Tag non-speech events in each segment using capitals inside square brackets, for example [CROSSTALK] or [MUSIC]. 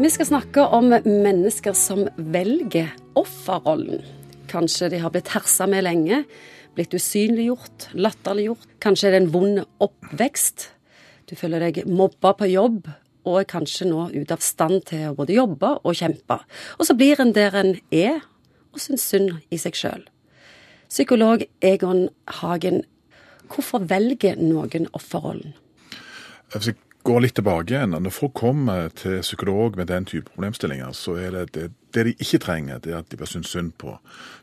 Vi skal snakke om mennesker som velger offerrollen. Kanskje de har blitt hersa med lenge, blitt usynliggjort, latterliggjort. Kanskje er det en vond oppvekst. Du føler deg mobba på jobb, og er kanskje nå ute av stand til å både jobbe og kjempe. Og så blir en der en er, og syns synd i seg sjøl. Psykolog Egon Hagen, hvorfor velger noen offerrollen? Går litt tilbake igjen, Når folk kommer til psykolog med den type problemstillinger, så er det det, det de ikke trenger, det er at de blir syntes synd på.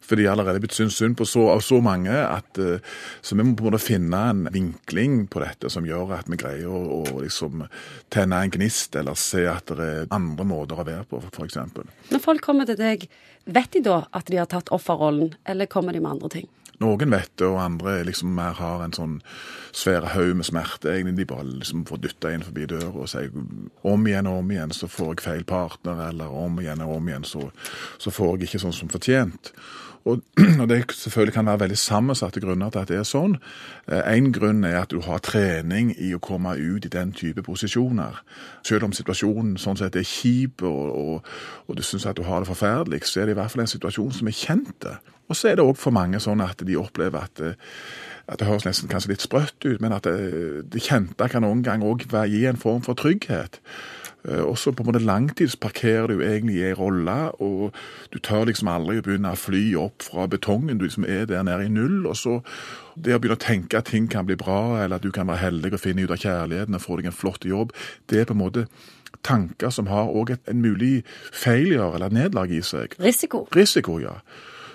For de er allerede blitt syntes synd på så, av så mange at uh, så vi må på en måte finne en vinkling på dette som gjør at vi greier å, å liksom tenne en gnist, eller se at det er andre måter å være på, f.eks. Når folk kommer til deg, vet de da at de har tatt offerrollen, eller kommer de med andre ting? Noen vet det, og andre liksom mer har en sånn svære haug med smerte. egentlig De bare liksom får dytta inn forbi døra og sier om igjen og om igjen så får jeg feil partner, eller om igjen og om igjen så, så får jeg ikke sånn som fortjent. Og, [CLEARS THROAT] og Det selvfølgelig kan være veldig sammensatte grunner til at det er sånn. En grunn er at du har trening i å komme ut i den type posisjoner. Selv om situasjonen sånn sett er kjip og, og, og du syns at du har det forferdelig, så er det i hvert fall en situasjon som er kjent. Og så er det òg for mange sånn at de opplever at, at det høres nesten kanskje litt sprøtt ut, men at det, det kjente kan noen gang òg gi en form for trygghet. Også på en måte langtidsparkerer du egentlig i ei rolle, og du tør liksom aldri å begynne å fly opp fra betongen. Du liksom er der nede i null. Og så det å begynne å tenke at ting kan bli bra, eller at du kan være heldig og finne ut av kjærligheten og få deg en flott jobb, det er på en måte tanker som har òg en mulig failure eller nederlag i seg. Risiko. Risiko, ja.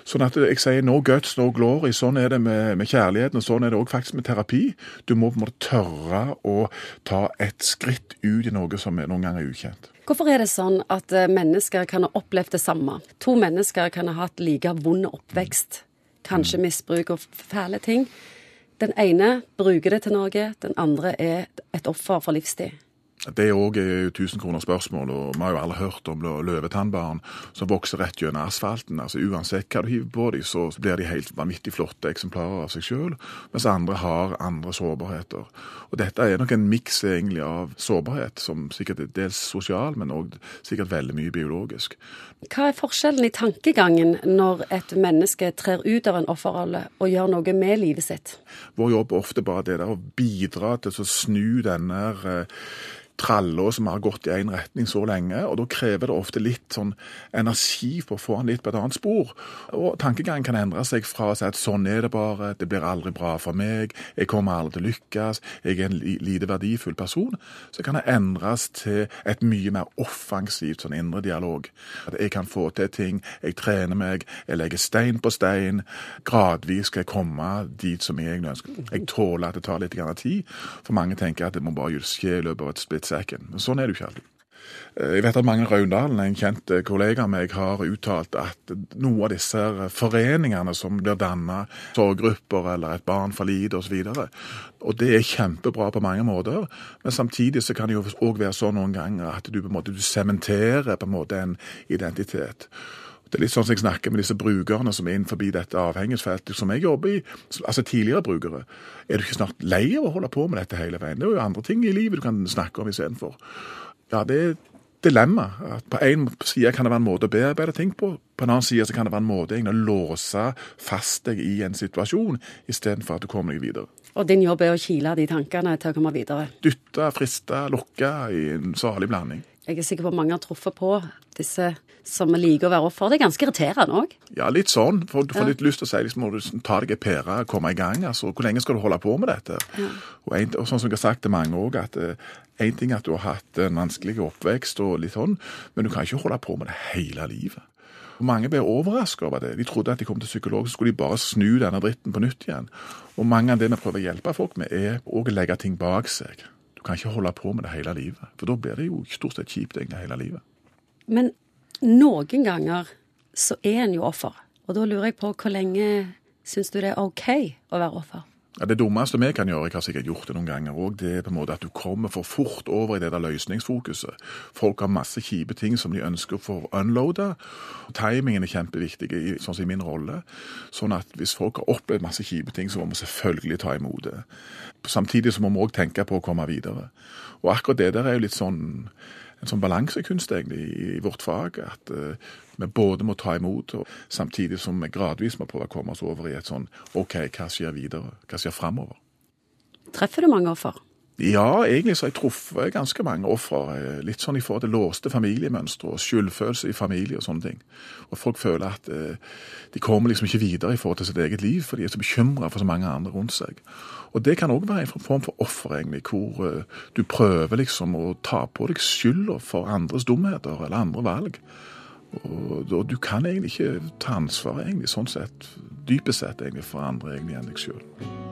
Sånn at jeg sier no guts, no glory. Sånn er det med, med kjærligheten, og sånn er det òg faktisk med terapi. Du må på en måte tørre å ta et skritt ut i noe som noen ganger er ukjent. Hvorfor er det sånn at eh, mennesker kan ha opplevd det samme? To mennesker kan ha hatt like vond oppvekst, kanskje mm. misbruk og fæle ting. Den ene bruker det til noe, den andre er et offer for livstid. Det er òg 1000 kroner spørsmål, og vi har jo alle hørt om løvetannbarn som vokser rett gjennom asfalten. altså Uansett hva du hiver på dem, så blir de helt vanvittig flotte eksemplarer av seg sjøl, mens andre har andre sårbarheter. Og Dette er nok en miks egentlig av sårbarhet, som sikkert er dels sosial, men òg sikkert veldig mye biologisk. Hva er forskjellen i tankegangen når et menneske trer ut av en offerrolle og gjør noe med livet sitt? Vår jobb er ofte bare det der å bidra til å snu denne eh, tralla som har gått i én retning så lenge. og Da krever det ofte litt sånn energi for å få han litt på et annet spor. Og Tankegangen kan endre seg fra å si at sånn er det bare, det blir aldri bra for meg, jeg kommer aldri til å lykkes, jeg er en lite verdifull person. Så kan det endres til et mye mer offensivt sånn indre dialog. At jeg kan få til ting, jeg trener meg, jeg legger stein på stein. Gradvis skal jeg komme dit som jeg ønsker. Jeg tåler at det tar litt tid. For mange tenker at det må bare skje i løpet av et splitt drittsekken. Sånn er det jo ikke alltid. Eh, jeg vet at Magne Raundalen, en kjent eh, kollega av meg, har uttalt at noen av disse foreningene som blir dannet, sorggrupper eller Et barn for lite osv., og, og det er kjempebra på mange måter, men samtidig så kan det jo òg være sånn noen ganger at du på en måte sementerer på en måte en identitet. Det er litt sånn som jeg snakker med disse brukerne som er innenfor dette avhengighetsfeltet som jeg jobber i, altså tidligere brukere. Er du ikke snart lei av å holde på med dette hele veien? Det er jo andre ting i livet du kan snakke om istedenfor. Ja, det er dilemma. At på en side kan det være en måte å bearbeide ting på, på en annen side kan det være en måte å låse fast deg i en situasjon, istedenfor at du kommer deg videre. Og din jobb er å kile de tankene til å komme videre? Dytte, friste, lukke i en salig blanding. Jeg er sikker på at mange har truffet på disse som liker å være offer. Det er ganske irriterende òg. Ja, litt sånn. For du får litt lyst til å si liksom, må du ta deg en pære og komme i gang. altså. Hvor lenge skal du holde på med dette? Ja. Og, en, og, sånn som jeg har sagt til mange òg, at én eh, ting er at du har hatt en vanskelig oppvekst og litt sånn, men du kan ikke holde på med det hele livet. Og Mange ble overrasket over det. De trodde at de kom til psykolog, så skulle de bare snu denne dritten på nytt igjen. Og mange av det vi prøver å hjelpe folk med, er å legge ting bak seg. Kan ikke holde på med det hele livet. For da blir det jo stort sett kjipt egentlig hele livet. Men noen ganger så er en jo offer. Og da lurer jeg på hvor lenge syns du det er OK å være offer? Ja, det dummeste vi kan gjøre, jeg har sikkert gjort det noen ganger òg, det er på en måte at du kommer for fort over i det der løsningsfokuset. Folk har masse kjipe ting som de ønsker å få unloada. Timingen er kjempeviktig, sånn som i min rolle. Sånn at hvis folk har opplevd masse kjipe ting, så må vi selvfølgelig ta imot det. Samtidig så må vi òg tenke på å komme videre. Og akkurat det der er jo litt sånn en sånn balansekunst egentlig i, vårt fag. At uh, vi både må ta imot, og samtidig som vi gradvis må prøve å komme oss over i et sånn OK, hva skjer videre? Hva skjer framover? Treffer du mange offer? Ja, egentlig så har jeg truffet ganske mange ofre. Litt sånn i forhold til låste familiemønstre og skyldfølelse i familie og sånne ting. Og folk føler at eh, de kommer liksom ikke videre i forhold til sitt eget liv, for de er så bekymra for så mange andre rundt seg. Og det kan òg være en form for offer, egentlig, hvor eh, du prøver liksom å ta på deg skylda for andres dumheter eller andre valg. Og, og, du kan egentlig ikke ta ansvaret, egentlig, sånn sett, dypest sett, egentlig, for andre egentlig enn deg sjøl.